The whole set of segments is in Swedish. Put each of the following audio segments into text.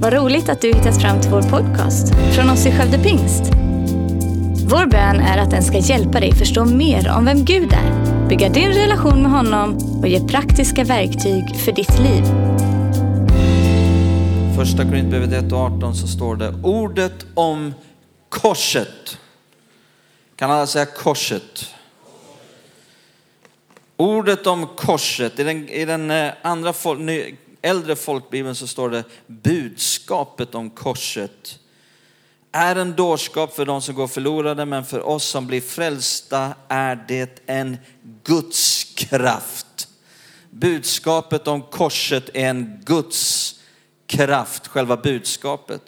Vad roligt att du hittat fram till vår podcast från oss i Skövde Pingst. Vår bön är att den ska hjälpa dig förstå mer om vem Gud är, bygga din relation med honom och ge praktiska verktyg för ditt liv. Första Korintierbrevet 1 och 18 så står det ordet om korset. Kan alla säga korset? Ordet om korset, i den, i den eh, andra äldre folkbibeln så står det budskapet om korset är en dårskap för de som går förlorade, men för oss som blir frälsta är det en Guds kraft. Budskapet om korset är en Guds kraft, själva budskapet.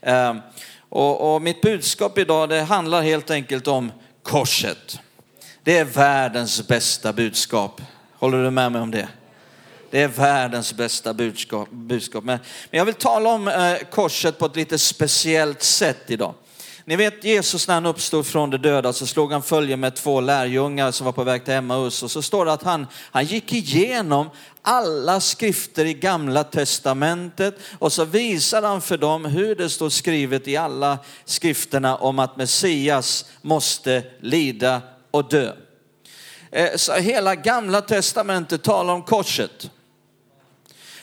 Ehm, och, och mitt budskap idag det handlar helt enkelt om korset. Det är världens bästa budskap. Håller du med mig om det? Det är världens bästa budskap. budskap. Men, men jag vill tala om eh, korset på ett lite speciellt sätt idag. Ni vet Jesus när han uppstod från de döda så slog han följe med två lärjungar som var på väg till Emmaus och så står det att han, han gick igenom alla skrifter i gamla testamentet och så visade han för dem hur det står skrivet i alla skrifterna om att Messias måste lida och dö. Eh, så hela gamla testamentet talar om korset.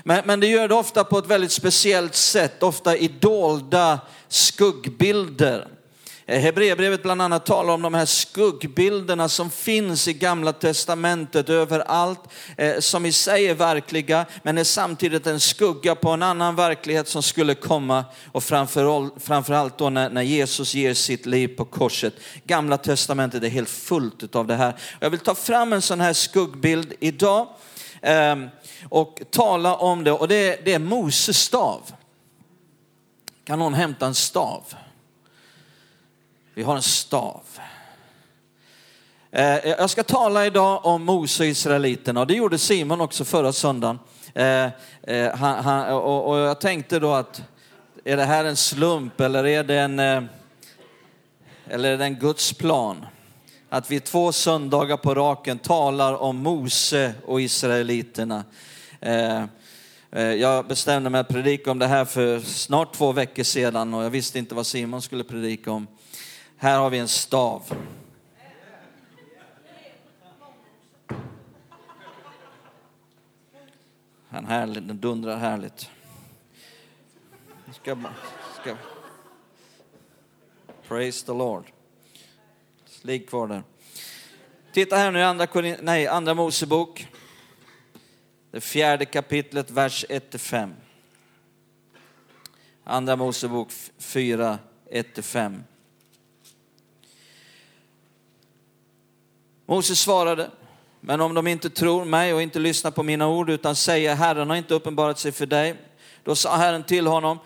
Men, men det gör det ofta på ett väldigt speciellt sätt, ofta i dolda skuggbilder. Eh, Hebreerbrevet bland annat talar om de här skuggbilderna som finns i gamla testamentet överallt, eh, som i sig är verkliga, men är samtidigt en skugga på en annan verklighet som skulle komma och framförallt då när, när Jesus ger sitt liv på korset. Gamla testamentet är helt fullt av det här. Jag vill ta fram en sån här skuggbild idag Ehm, och tala om det och det är, det är Moses stav. Kan någon hämta en stav? Vi har en stav. Ehm, jag ska tala idag om Mose och Israeliterna och det gjorde Simon också förra söndagen. Ehm, eh, och jag tänkte då att är det här en slump eller är det en, eh, eller är det en Guds plan? Att vi två söndagar på raken talar om Mose och Israeliterna. Eh, eh, jag bestämde mig att predika om det här för snart två veckor sedan och jag visste inte vad Simon skulle predika om. Här har vi en stav. Den, härlig, den dundrar härligt. Ska, ska. Praise the Lord. Ligg kvar där. Titta här nu i andra, nej, andra Mosebok. Det fjärde kapitlet, vers 1-5. Andra Mosebok 4, 1-5. Moses svarade, men om de inte tror mig och inte lyssnar på mina ord utan säger Herren har inte uppenbarat sig för dig. Då sa Herren till honom,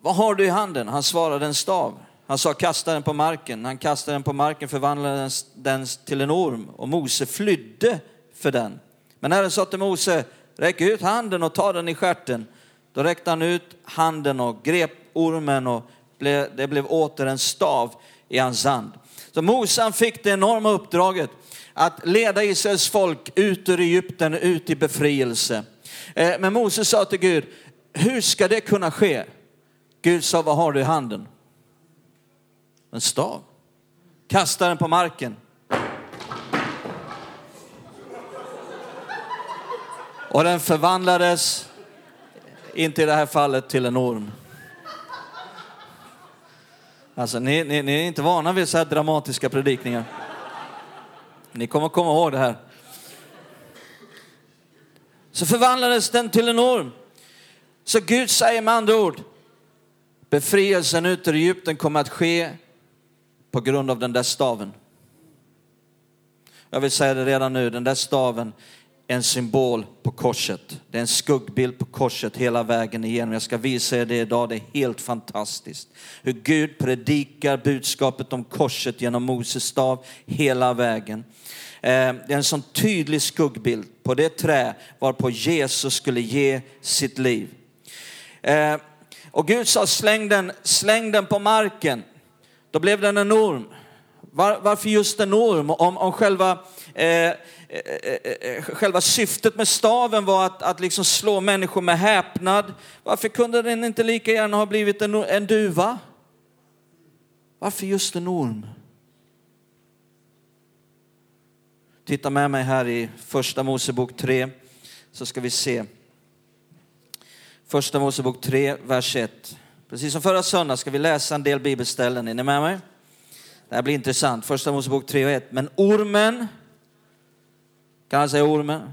vad har du i handen? Han svarade en stav. Han sa kasta den på marken. Han kastade den på marken förvandlade den till en orm och Mose flydde för den. Men Herren sa till Mose, räck ut handen och ta den i skärten. Då räckte han ut handen och grep ormen och det blev åter en stav i hans hand. Så Mose fick det enorma uppdraget att leda Israels folk ut ur Egypten, ut i befrielse. Eh, men Mose sa till Gud, hur ska det kunna ske? Gud sa, vad har du i handen? En stav. Kastar den på marken. Och den förvandlades, inte i det här fallet, till en orm. Alltså, ni, ni, ni är inte vana vid så här dramatiska predikningar. Ni kommer komma ihåg det här. Så förvandlades den till en orm. Så Gud säger med andra ord, befrielsen ut ur Egypten kommer att ske på grund av den där staven. Jag vill säga det redan nu, den där staven är en symbol på korset. Det är en skuggbild på korset hela vägen igenom. Jag ska visa er det idag, det är helt fantastiskt. Hur Gud predikar budskapet om korset genom Moses stav hela vägen. Eh, det är en sån tydlig skuggbild på det trä varpå Jesus skulle ge sitt liv. Eh, och Gud sa släng den, släng den på marken. Då blev den en orm. Var, varför just en orm? Om, om själva, eh, eh, eh, eh, själva syftet med staven var att, att liksom slå människor med häpnad, varför kunde den inte lika gärna ha blivit en, en duva? Varför just en orm? Titta med mig här i första Mosebok 3 så ska vi se. Första Mosebok 3, vers 1. Precis som förra söndagen ska vi läsa en del bibelställen. Är ni med mig? Det här blir intressant. Första Mosebok 3 och 1. Men ormen, kan han säga ormen?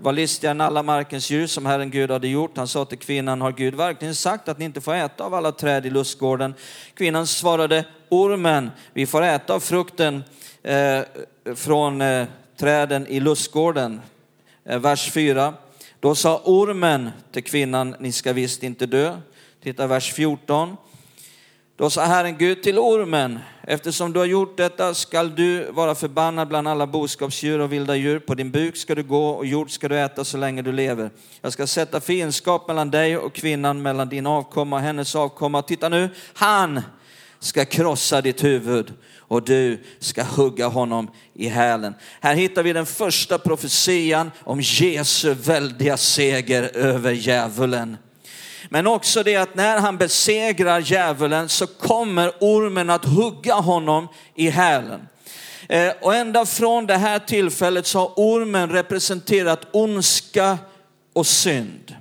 Var listigare än alla markens djur som Herren Gud hade gjort. Han sa till kvinnan, har Gud verkligen sagt att ni inte får äta av alla träd i lustgården? Kvinnan svarade, ormen, vi får äta av frukten eh, från eh, träden i lustgården. Eh, vers 4. Då sa ormen till kvinnan, ni ska visst inte dö. Titta vers 14. Då sa Herren Gud till ormen, eftersom du har gjort detta skall du vara förbannad bland alla boskapsdjur och vilda djur. På din buk ska du gå och jord ska du äta så länge du lever. Jag ska sätta fiendskap mellan dig och kvinnan, mellan din avkomma och hennes avkomma. Titta nu, han ska krossa ditt huvud och du ska hugga honom i hälen. Här hittar vi den första profetian om Jesu väldiga seger över djävulen. Men också det att när han besegrar djävulen så kommer ormen att hugga honom i hälen. Eh, och ända från det här tillfället så har ormen representerat ondska och synd.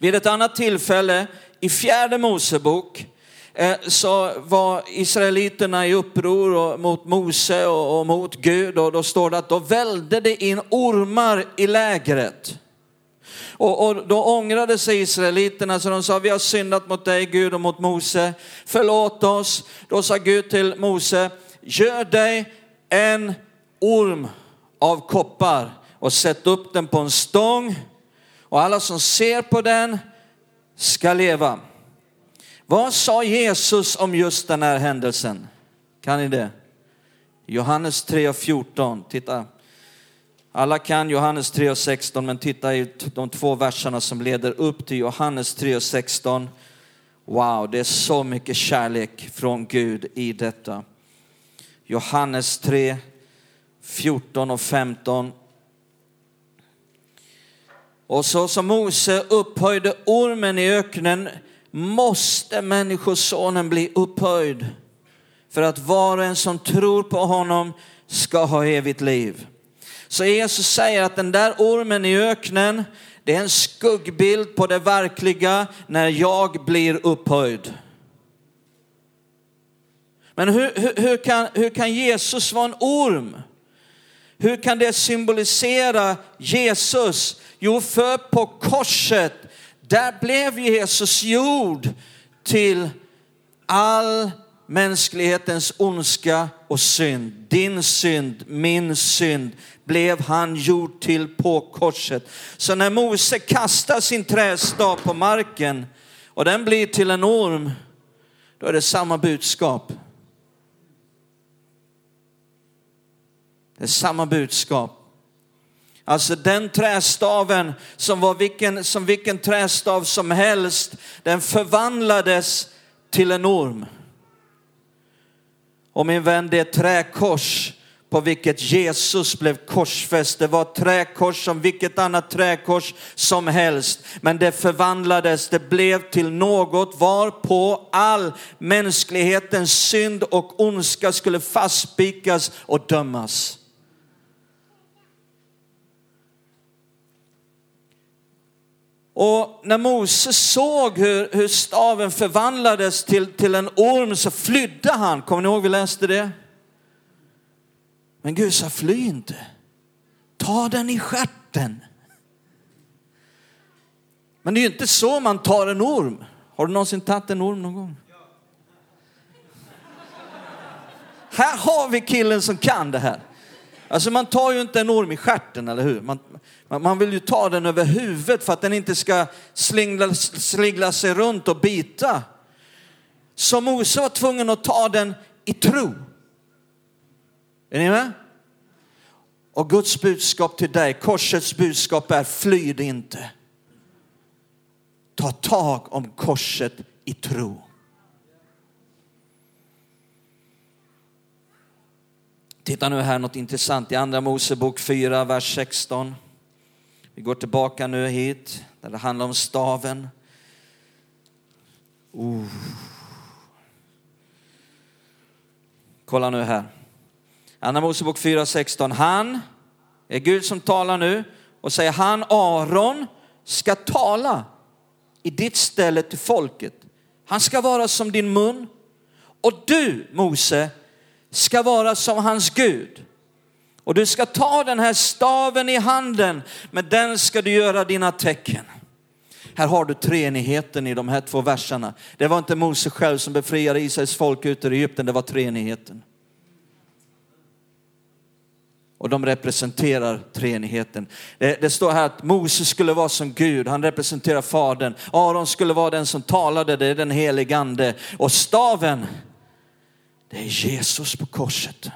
Vid ett annat tillfälle i fjärde Mosebok eh, så var israeliterna i uppror mot Mose och mot Gud och då står det att då välde det in ormar i lägret. Och, och då ångrade sig israeliterna så de sa, vi har syndat mot dig Gud och mot Mose. Förlåt oss. Då sa Gud till Mose, gör dig en orm av koppar och sätt upp den på en stång och alla som ser på den ska leva. Vad sa Jesus om just den här händelsen? Kan ni det? Johannes 3 och 14, titta. Alla kan Johannes 3 och 16, men titta i de två verserna som leder upp till Johannes 3 och 16. Wow, det är så mycket kärlek från Gud i detta. Johannes 3, 14 och 15. Och så som Mose upphöjde ormen i öknen måste människosonen bli upphöjd för att var och en som tror på honom ska ha evigt liv. Så Jesus säger att den där ormen i öknen, det är en skuggbild på det verkliga när jag blir upphöjd. Men hur, hur, hur, kan, hur kan Jesus vara en orm? Hur kan det symbolisera Jesus? Jo, för på korset, där blev Jesus jord till all mänsklighetens ondska och synd. Din synd, min synd blev han gjord till på korset. Så när Mose kastar sin trästav på marken och den blir till en orm, då är det samma budskap. Det är samma budskap. Alltså den trästaven som var vilken, som vilken trästav som helst, den förvandlades till en orm. Och min vän, det är träkors på vilket Jesus blev korsfäst. Det var ett träkors som vilket annat träkors som helst. Men det förvandlades, det blev till något varpå all mänsklighetens synd och ondska skulle fastspikas och dömas. Och när Moses såg hur, hur staven förvandlades till, till en orm så flydde han. Kommer ni ihåg vi läste det? Men Gud sa fly inte. Ta den i skärten. Men det är ju inte så man tar en orm. Har du någonsin tagit en orm någon gång? Här har vi killen som kan det här. Alltså man tar ju inte en orm i skärten, eller hur? Man, man vill ju ta den över huvudet för att den inte ska slingla, slingla sig runt och bita. Så Mose var tvungen att ta den i tro. Är ni med? Och Guds budskap till dig, korsets budskap är fly inte. Ta tag om korset i tro. Titta nu här något intressant i andra Mosebok 4, vers 16. Vi går tillbaka nu hit där det handlar om staven. Uh. Kolla nu här. Andra Mosebok 4, 16. Han är Gud som talar nu och säger han Aron ska tala i ditt ställe till folket. Han ska vara som din mun och du Mose ska vara som hans Gud. Och du ska ta den här staven i handen, med den ska du göra dina tecken. Här har du treenigheten i de här två verserna. Det var inte Mose själv som befriade Israels folk ut ur Egypten, det var treenigheten. Och de representerar treenigheten. Det, det, står här att Moses skulle vara som Gud, han representerar Fadern. Aron skulle vara den som talade, det är den helige ande. Och staven, det är Jesus på korset.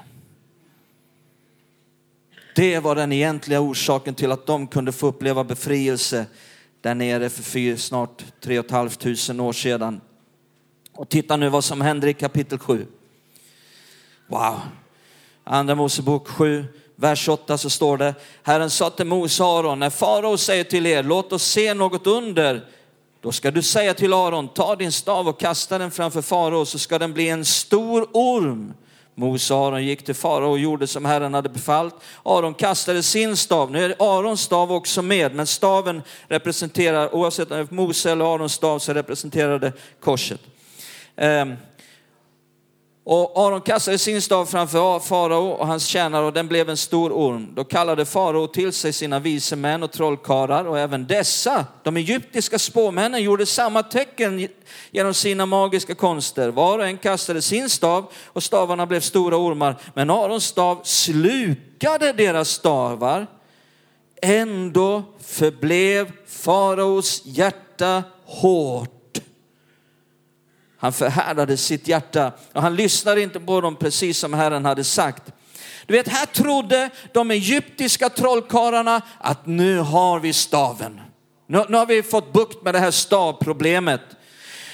Det var den egentliga orsaken till att de kunde få uppleva befrielse där nere för snart tre och ett halvt tusen år sedan. Och titta nu vad som händer i kapitel 7. Wow. Andra Mosebok 7, vers 8 så står det, Herren sa till Mose Aron, när farao säger till er, låt oss se något under, då ska du säga till Aron, ta din stav och kasta den framför farao så ska den bli en stor orm. Mose och Aron gick till farao och gjorde som Herren hade befallt. Aron kastade sin stav. Nu är Arons stav också med, men staven representerar, oavsett om det är Mose eller Arons stav, så representerar det korset. Ehm, och Aron kastade sin stav framför farao och hans tjänare och den blev en stor orm. Då kallade farao till sig sina vise män och trollkarlar och även dessa, de egyptiska spåmännen, gjorde samma tecken genom sina magiska konster. Var och en kastade sin stav och stavarna blev stora ormar. Men Arons stav slukade deras stavar. Ändå förblev faraos hjärta hårt han förhärdade sitt hjärta och han lyssnade inte på dem precis som Herren hade sagt. Du vet, här trodde de egyptiska trollkarlarna att nu har vi staven. Nu, nu har vi fått bukt med det här stavproblemet.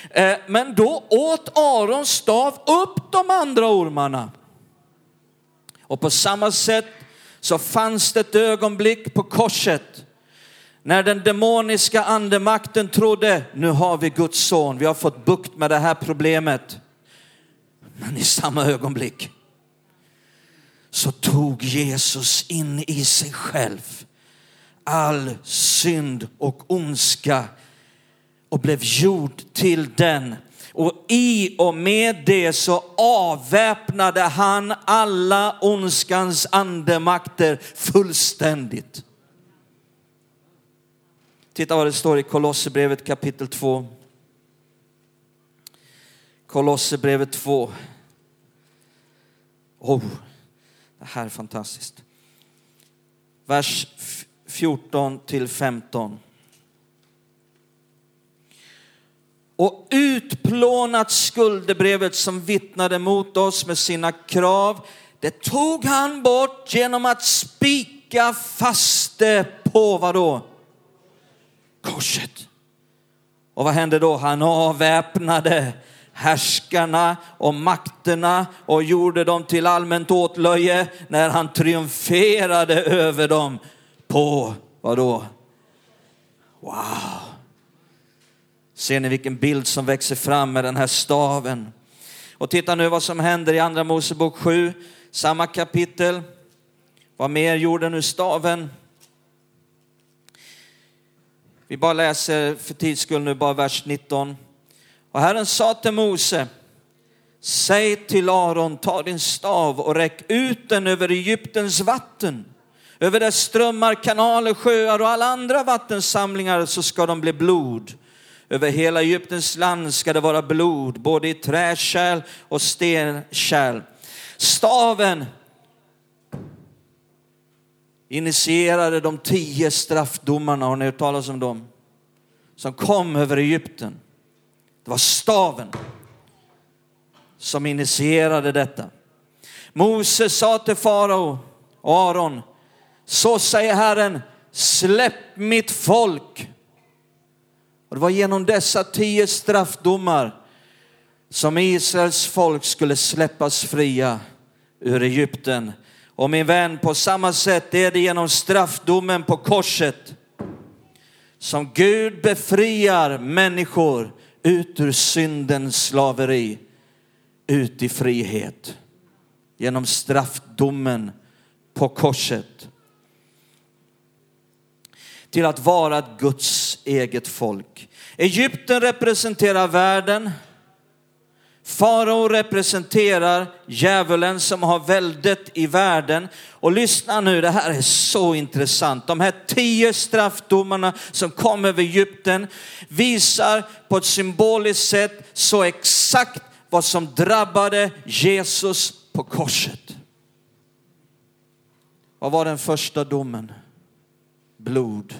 Eh, men då åt Arons stav upp de andra ormarna. Och på samma sätt så fanns det ett ögonblick på korset när den demoniska andemakten trodde, nu har vi Guds son, vi har fått bukt med det här problemet. Men i samma ögonblick så tog Jesus in i sig själv all synd och ondska och blev gjord till den. Och i och med det så avväpnade han alla ondskans andemakter fullständigt. Titta vad det står i Kolosserbrevet kapitel 2. Kolosserbrevet 2. Oh, det här är fantastiskt. Vers 14 till 15. Och utplånat skuldebrevet som vittnade mot oss med sina krav, det tog han bort genom att spika fast det på vadå? Korset. Och vad hände då? Han avväpnade härskarna och makterna och gjorde dem till allmänt åtlöje när han triumferade över dem på, vad då? Wow! Ser ni vilken bild som växer fram med den här staven? Och titta nu vad som händer i andra Mosebok 7, samma kapitel. Vad mer gjorde nu staven? Vi bara läser för tids skull nu bara vers 19. Och Herren sa till Mose, säg till Aron, ta din stav och räck ut den över Egyptens vatten. Över dess strömmar, kanaler, sjöar och alla andra vattensamlingar så ska de bli blod. Över hela Egyptens land ska det vara blod, både i träkärl och stenkärl. Staven initierade de tio straffdomarna, har ni hört talas om dem? Som kom över Egypten. Det var staven som initierade detta. Moses sa till farao och Aron, så säger Herren, släpp mitt folk. Och det var genom dessa tio straffdomar som Israels folk skulle släppas fria ur Egypten och min vän, på samma sätt är det genom straffdomen på korset som Gud befriar människor ut ur syndens slaveri, ut i frihet. Genom straffdomen på korset. Till att vara Guds eget folk. Egypten representerar världen. Farao representerar djävulen som har väldet i världen. Och lyssna nu, det här är så intressant. De här tio straffdomarna som kom över Egypten visar på ett symboliskt sätt så exakt vad som drabbade Jesus på korset. Vad var den första domen? Blod.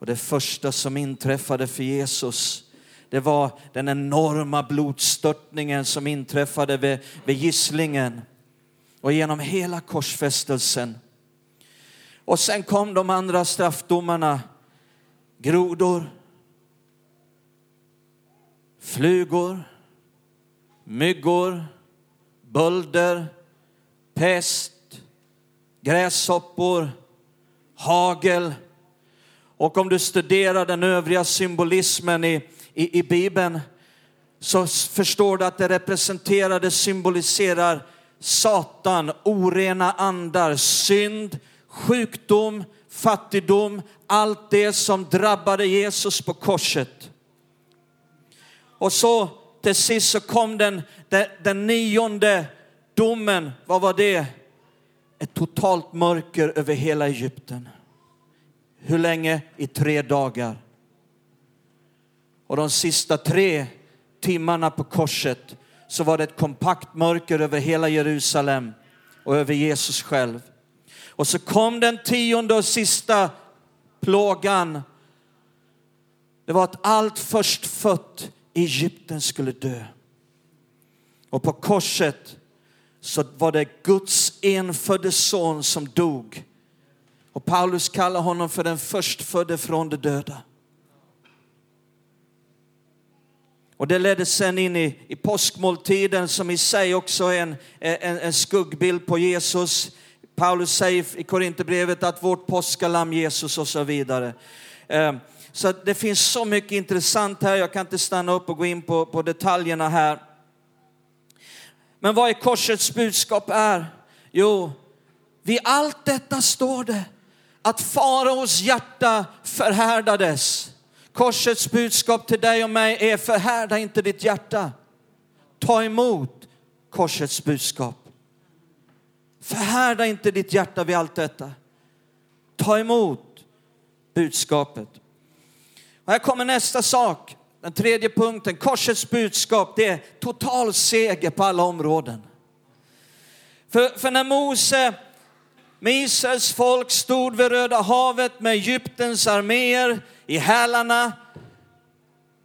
Och det första som inträffade för Jesus det var den enorma blodstörtningen som inträffade vid, vid gisslingen och genom hela korsfästelsen. Och sen kom de andra straffdomarna. Grodor, flugor, myggor, bölder, pest, gräshoppor, hagel. Och om du studerar den övriga symbolismen i i, i Bibeln så förstår du att det representerar, det symboliserar Satan, orena andar, synd, sjukdom, fattigdom, allt det som drabbade Jesus på korset. Och så till sist så kom den, den, den nionde domen, vad var det? Ett totalt mörker över hela Egypten. Hur länge? I tre dagar. Och de sista tre timmarna på korset så var det ett kompakt mörker över hela Jerusalem och över Jesus själv. Och så kom den tionde och sista plågan. Det var att allt förstfött i Egypten skulle dö. Och på korset så var det Guds enfödde son som dog. Och Paulus kallar honom för den förstfödde från de döda. Och det ledde sen in i, i påskmåltiden som i sig också är en, eh, en, en skuggbild på Jesus. Paulus säger i Korinthierbrevet att vårt påskalamm Jesus och så vidare. Ehm, så det finns så mycket intressant här, jag kan inte stanna upp och gå in på, på detaljerna här. Men vad är korsets budskap är? Jo, vid allt detta står det att faraos hjärta förhärdades. Korsets budskap till dig och mig är förhärda inte ditt hjärta. Ta emot korsets budskap. Förhärda inte ditt hjärta vid allt detta. Ta emot budskapet. Och här kommer nästa sak, den tredje punkten. Korsets budskap, det är total seger på alla områden. För, för när Mose med Israels folk stod vid Röda havet med Egyptens arméer i hälarna.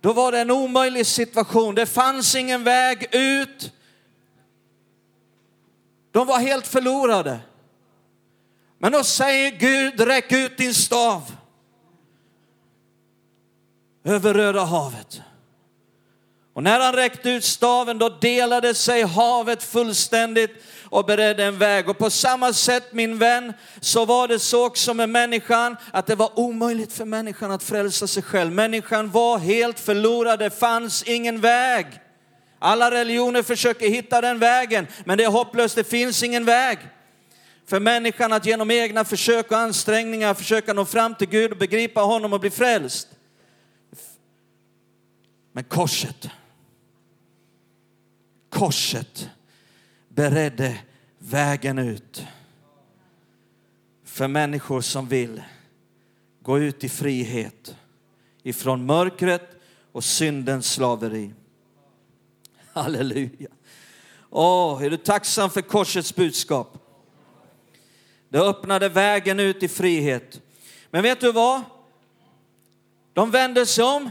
Då var det en omöjlig situation. Det fanns ingen väg ut. De var helt förlorade. Men då säger Gud, räck ut din stav över Röda havet. Och när han räckte ut staven då delade sig havet fullständigt och beredde en väg. Och på samma sätt min vän så var det så också med människan att det var omöjligt för människan att frälsa sig själv. Människan var helt förlorad, det fanns ingen väg. Alla religioner försöker hitta den vägen men det är hopplöst, det finns ingen väg. För människan att genom egna försök och ansträngningar försöka nå fram till Gud och begripa honom och bli frälst. Men korset, korset beredde vägen ut för människor som vill gå ut i frihet ifrån mörkret och syndens slaveri. Halleluja. Åh, är du tacksam för korsets budskap? Det öppnade vägen ut i frihet. Men vet du vad? De vände sig om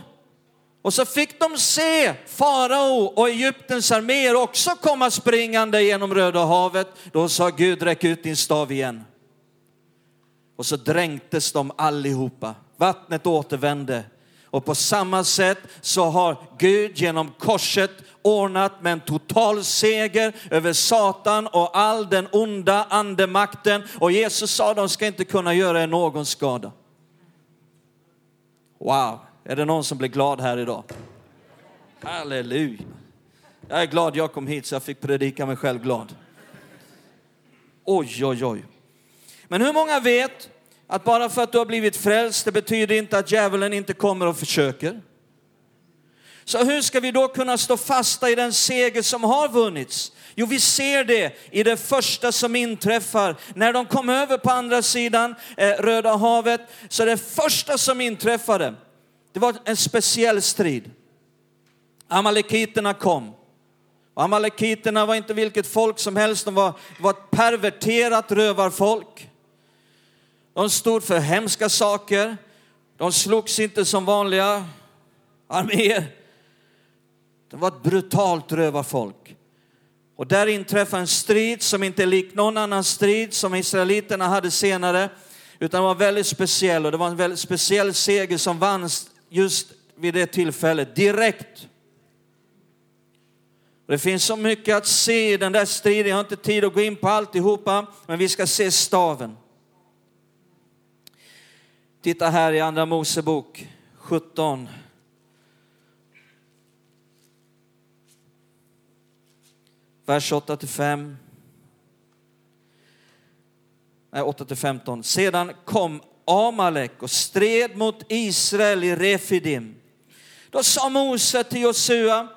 och så fick de se farao och Egyptens arméer också komma springande genom Röda havet. Då sa Gud, räck ut din stav igen. Och så dränktes de allihopa. Vattnet återvände Och på samma sätt så har Gud genom korset ordnat med en total seger över Satan och all den onda andemakten. Och Jesus sa de ska inte kunna göra er någon skada. Wow, är det någon som blir glad här idag? Halleluja. Jag är glad jag kom hit så jag fick predika mig själv glad. Oj, oj, oj. Men hur många vet att bara för att du har blivit frälst, det betyder inte att djävulen inte kommer och försöker. Så hur ska vi då kunna stå fasta i den seger som har vunnits? Jo, vi ser det i det första som inträffar. När de kom över på andra sidan eh, Röda havet, så det första som inträffade, det var en speciell strid. Amalekiterna kom. Amalekiterna var inte vilket folk som helst, de var, var ett perverterat rövarfolk. De stod för hemska saker. De slogs inte som vanliga arméer. Det var ett brutalt rövarfolk. Och där inträffade en strid som inte är lik någon annan strid som israeliterna hade senare, utan var väldigt speciell och det var en väldigt speciell seger som vanns just vid det tillfället, direkt. Det finns så mycket att se i den där striden, jag har inte tid att gå in på alltihopa, men vi ska se staven. Titta här i Andra Mosebok 17. Vers 8 till 5. Nej, 8 till 15. Sedan kom Amalek och stred mot Israel i Refidim. Då sa Mose till Josua,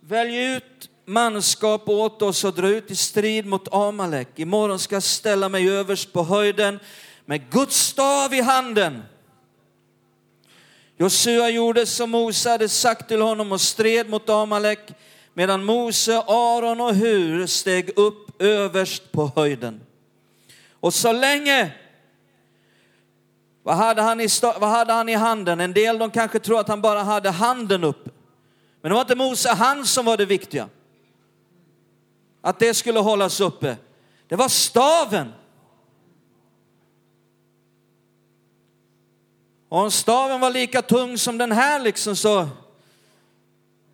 välj ut manskap åt oss och dra ut i strid mot Amalek. Imorgon ska jag ställa mig överst på höjden med Guds stav i handen. Josua gjorde som Mose hade sagt till honom och stred mot Amalek medan Mose, Aron och Hur steg upp överst på höjden. Och så länge, vad hade, han i, vad hade han i handen? En del de kanske tror att han bara hade handen upp. Men det var inte Mose hand som var det viktiga. Att det skulle hållas uppe. Det var staven. Och om staven var lika tung som den här liksom så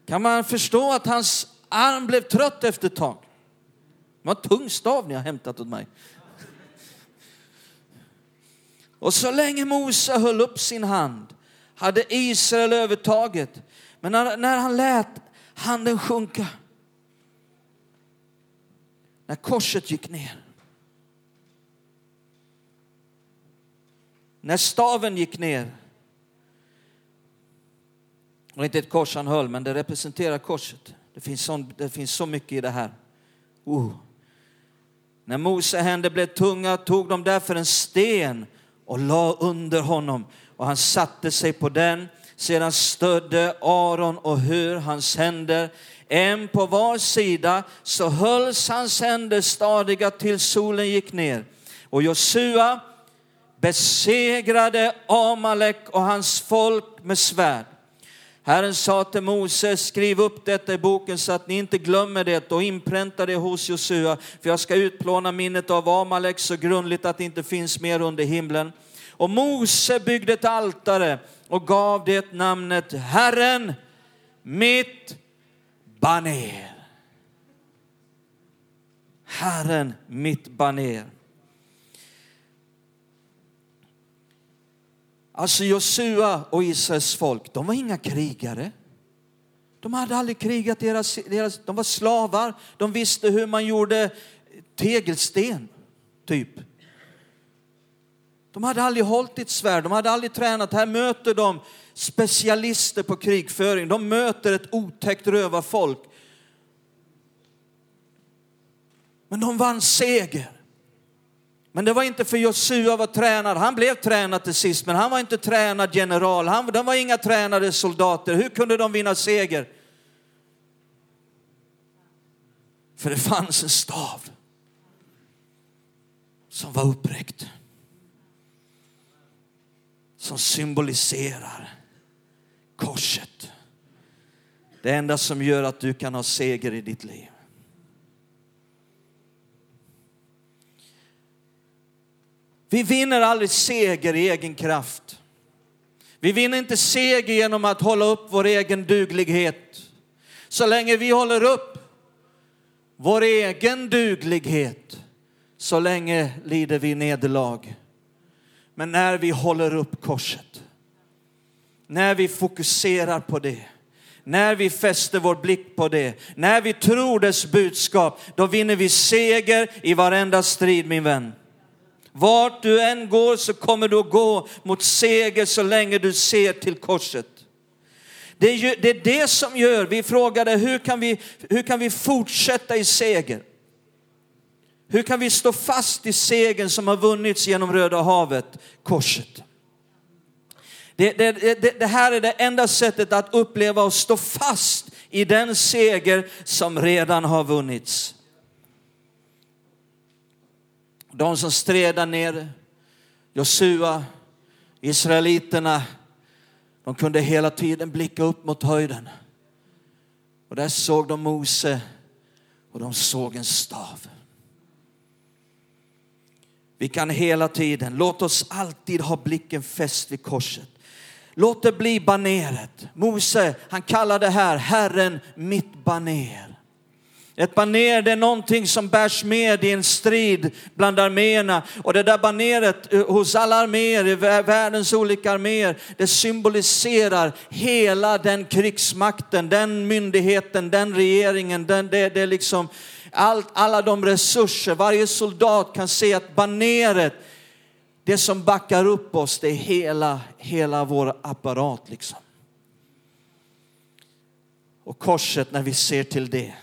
kan man förstå att hans arm blev trött efter ett tag. Det var en tung stav ni har hämtat åt mig. Och så länge Mose höll upp sin hand hade Israel övertaget. Men när, när han lät handen sjunka, när korset gick ner, när staven gick ner, och inte ett kors han höll, men det representerar korset. Det finns, sån, det finns så mycket i det här. Uh. När Mose händer blev tunga tog de därför en sten och la under honom och han satte sig på den. Sedan stödde Aron och Hur hans händer, en på var sida, så hölls hans händer stadiga till solen gick ner. Och Josua besegrade Amalek och hans folk med svärd. Herren sa till Moses, skriv upp detta i boken så att ni inte glömmer det och inpränta det hos Josua, för jag ska utplåna minnet av Amalek så grundligt att det inte finns mer under himlen. Och Mose byggde ett altare och gav det namnet Herren, mitt baner. Herren, mitt baner. Alltså Josua och Israels folk, de var inga krigare. De hade aldrig krigat, deras, deras, de var slavar. De visste hur man gjorde tegelsten, typ. De hade aldrig hållit ett svärd, de hade aldrig tränat. Här möter de specialister på krigföring. De möter ett otäckt rövarfolk. Men de vann seger. Men det var inte för Josua var tränad. Han blev tränad till sist, men han var inte tränad general. Han, de var inga tränade soldater. Hur kunde de vinna seger? För det fanns en stav som var uppräckt. Som symboliserar korset. Det enda som gör att du kan ha seger i ditt liv. Vi vinner aldrig seger i egen kraft. Vi vinner inte seger genom att hålla upp vår egen duglighet. Så länge vi håller upp vår egen duglighet, så länge lider vi nederlag. Men när vi håller upp korset, när vi fokuserar på det, när vi fäster vår blick på det, när vi tror dess budskap, då vinner vi seger i varenda strid min vän. Vart du än går så kommer du att gå mot seger så länge du ser till korset. Det är, ju, det är det som gör, vi frågade hur kan vi, hur kan vi fortsätta i seger? Hur kan vi stå fast i segern som har vunnits genom Röda havet, korset? Det, det, det, det, här är det enda sättet att uppleva och stå fast i den seger som redan har vunnits. De som stred där nere, Josua, Israeliterna, de kunde hela tiden blicka upp mot höjden. Och där såg de Mose och de såg en stav. Vi kan hela tiden, låt oss alltid ha blicken fäst vid korset. Låt det bli baneret. Mose, han kallar det här Herren mitt baner. Ett baner det är någonting som bärs med i en strid bland arméerna. Och det där baneret eh, hos alla arméer, i världens olika arméer, det symboliserar hela den krigsmakten, den myndigheten, den regeringen, den, det, det är liksom allt, alla de resurser. Varje soldat kan se att baneret, det som backar upp oss, det är hela, hela vår apparat liksom. Och korset, när vi ser till det,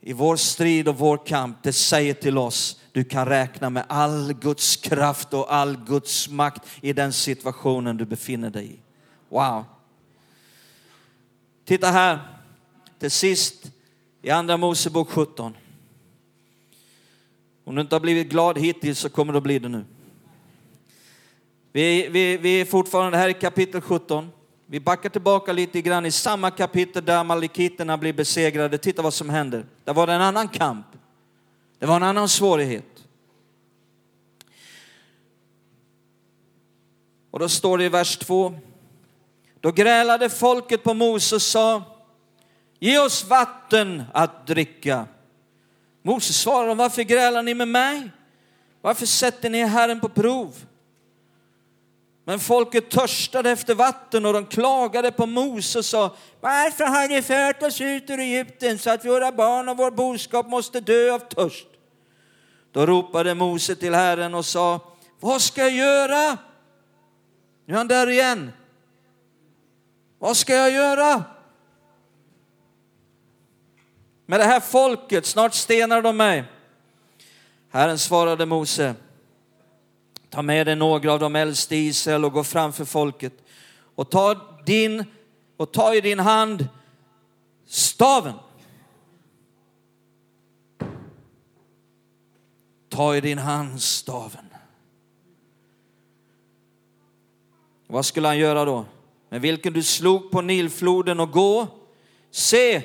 i vår strid och vår kamp, det säger till oss, du kan räkna med all Guds kraft och all Guds makt i den situationen du befinner dig i. Wow. Titta här, till sist i Andra Mosebok 17. Om du inte har blivit glad hittills så kommer du att bli det nu. Vi, vi, vi är fortfarande här i kapitel 17. Vi backar tillbaka lite grann i samma kapitel där malikiterna blir besegrade. Titta vad som händer. Där var det en annan kamp. Det var en annan svårighet. Och då står det i vers 2. Då grälade folket på Mose och sa, ge oss vatten att dricka. Mose svarade, varför grälar ni med mig? Varför sätter ni Herren på prov? Men folket törstade efter vatten och de klagade på Mose och sa, varför har ni fört oss ut ur Egypten så att våra barn och vår boskap måste dö av törst? Då ropade Mose till Herren och sa, vad ska jag göra? Nu är han där igen. Vad ska jag göra? Med det här folket, snart stenar de mig. Herren svarade Mose, Ta med dig några av de äldste i Israel och gå framför folket och ta, din, och ta i din hand staven. Ta i din hand staven. Vad skulle han göra då? Med vilken du slog på Nilfloden och gå. Se,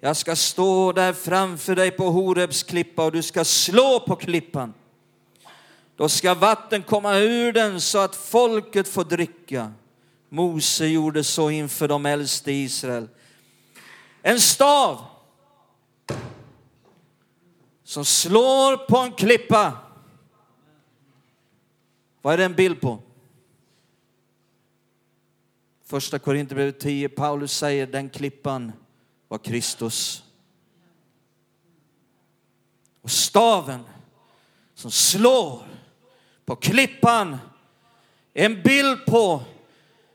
jag ska stå där framför dig på Horebs klippa och du ska slå på klippan då ska vatten komma ur den så att folket får dricka. Mose gjorde så inför de äldste i Israel. En stav som slår på en klippa. Vad är det en bild på? Första Korinthierbrevet 10, Paulus säger den klippan var Kristus. Och staven som slår på klippan. En bild på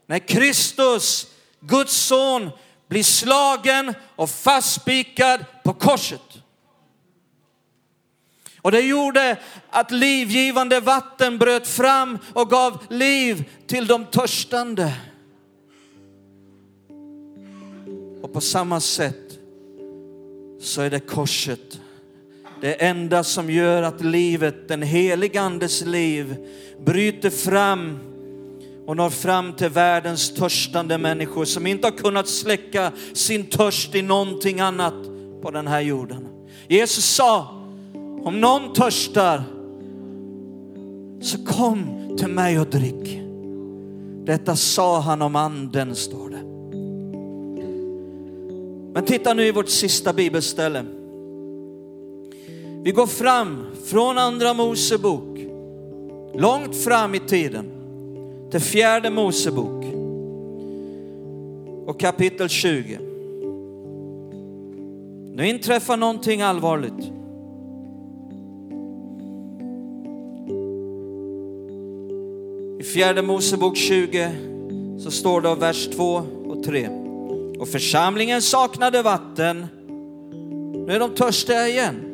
när Kristus, Guds son, blir slagen och fastspikad på korset. Och det gjorde att livgivande vatten bröt fram och gav liv till de törstande. Och på samma sätt så är det korset det enda som gör att livet, den heliga Andes liv, bryter fram och når fram till världens törstande människor som inte har kunnat släcka sin törst i någonting annat på den här jorden. Jesus sa, om någon törstar så kom till mig och drick. Detta sa han om anden, står det. Men titta nu i vårt sista bibelställe. Vi går fram från andra Mosebok, långt fram i tiden, till fjärde Mosebok och kapitel 20. Nu inträffar någonting allvarligt. I fjärde Mosebok 20 så står det av vers 2 och 3. Och församlingen saknade vatten. Nu är de törstiga igen.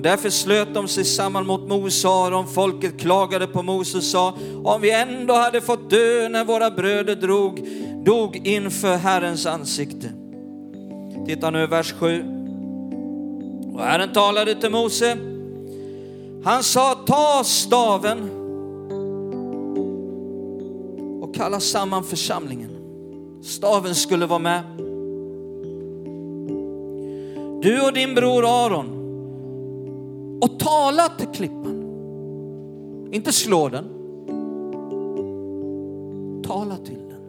Och därför slöt de sig samman mot Mose och Aron. Folket klagade på Mose och sa, om vi ändå hade fått dö när våra bröder drog, dog inför Herrens ansikte. Titta nu vers 7. Och Herren talade till Mose. Han sa, ta staven och kalla samman församlingen. Staven skulle vara med. Du och din bror Aron och tala till klippan. Inte slå den. Tala till den.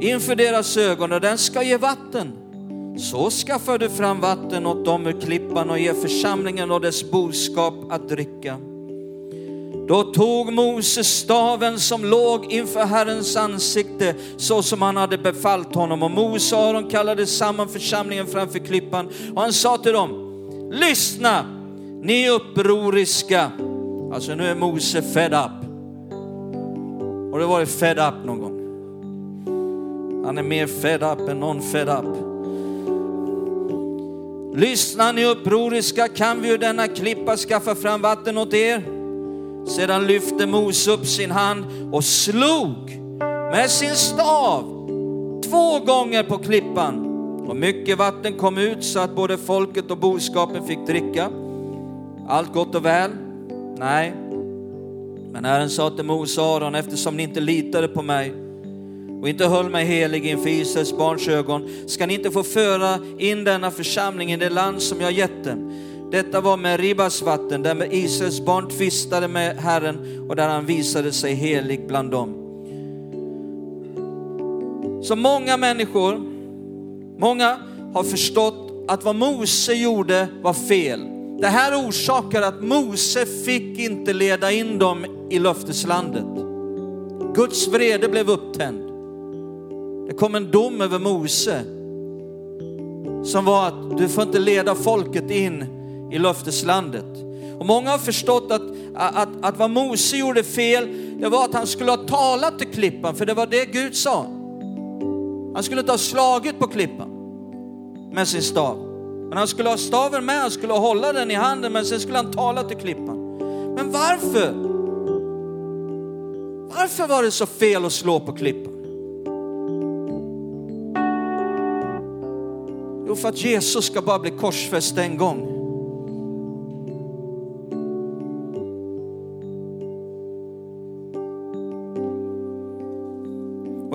Inför deras ögon och den ska ge vatten. Så skaffar du fram vatten åt dem ur klippan och ger församlingen och dess boskap att dricka. Då tog Mose staven som låg inför Herrens ansikte så som han hade befallt honom och Mose och Aron kallade samman församlingen framför klippan och han sa till dem, lyssna ni upproriska. Alltså nu är Mose fed up. Har du varit fed up någon gång? Han är mer fed up än någon fed up. Lyssna ni upproriska, kan vi ur denna klippa skaffa fram vatten åt er? Sedan lyfte Mose upp sin hand och slog med sin stav två gånger på klippan. Och mycket vatten kom ut så att både folket och boskapen fick dricka. Allt gott och väl? Nej. Men Herren sa till Mose och Aron, eftersom ni inte litade på mig och inte höll mig helig inför Israels barns ögon, ska ni inte få föra in denna församling i det land som jag gett dem. Detta var med Ribas vatten, där Israels barn tvistade med Herren och där han visade sig helig bland dem. Så många människor, många har förstått att vad Mose gjorde var fel. Det här orsakar att Mose fick inte leda in dem i löfteslandet. Guds vrede blev upptänd. Det kom en dom över Mose som var att du får inte leda folket in i löfteslandet. Och många har förstått att, att, att vad Mose gjorde fel, det var att han skulle ha talat till klippan, för det var det Gud sa. Han skulle inte ha slagit på klippan med sin stav. Men han skulle ha staven med, han skulle hålla den i handen, men sen skulle han tala till klippan. Men varför? Varför var det så fel att slå på klippan? Jo, för att Jesus ska bara bli korsfäst en gång.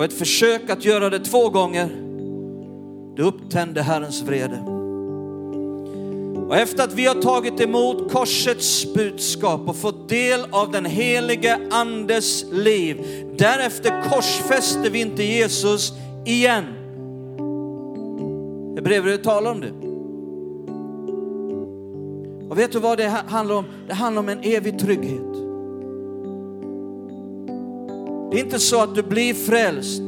Och ett försök att göra det två gånger, det upptände Herrens vrede. Och efter att vi har tagit emot korsets budskap och fått del av den helige andes liv, därefter korsfäster vi inte Jesus igen. Hebreerbrevet talar om det. Och vet du vad det handlar om? Det handlar om en evig trygghet. Det är inte så att du blir frälst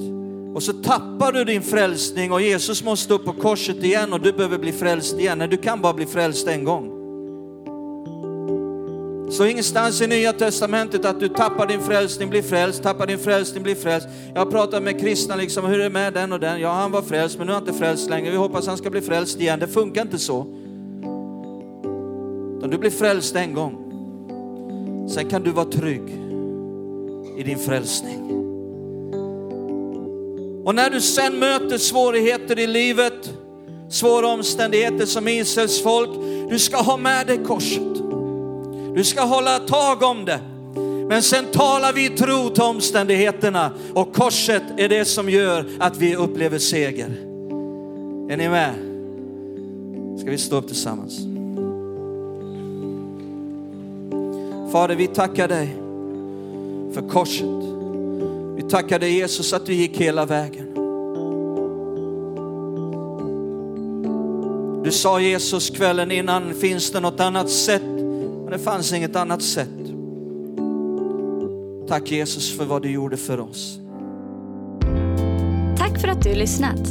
och så tappar du din frälsning och Jesus måste upp på korset igen och du behöver bli frälst igen. Nej, du kan bara bli frälst en gång. Så ingenstans i Nya Testamentet att du tappar din frälsning, blir frälst, tappar din frälsning, blir frälst. Jag har pratat med kristna, liksom, hur är det med den och den? Ja, han var frälst, men nu är han inte frälst längre. Vi hoppas han ska bli frälst igen. Det funkar inte så. du blir frälst en gång. Sen kan du vara trygg i din frälsning. Och när du sen möter svårigheter i livet, svåra omständigheter som Israels folk, du ska ha med dig korset. Du ska hålla tag om det. Men sen talar vi tro till omständigheterna och korset är det som gör att vi upplever seger. Är ni med? Ska vi stå upp tillsammans? Fader, vi tackar dig för korset. Vi tackar dig Jesus att du gick hela vägen. Du sa Jesus kvällen innan, finns det något annat sätt? Men det fanns inget annat sätt. Tack Jesus för vad du gjorde för oss. Tack för att du lyssnat.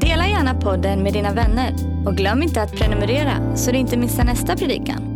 Dela gärna podden med dina vänner och glöm inte att prenumerera så du inte missar nästa predikan.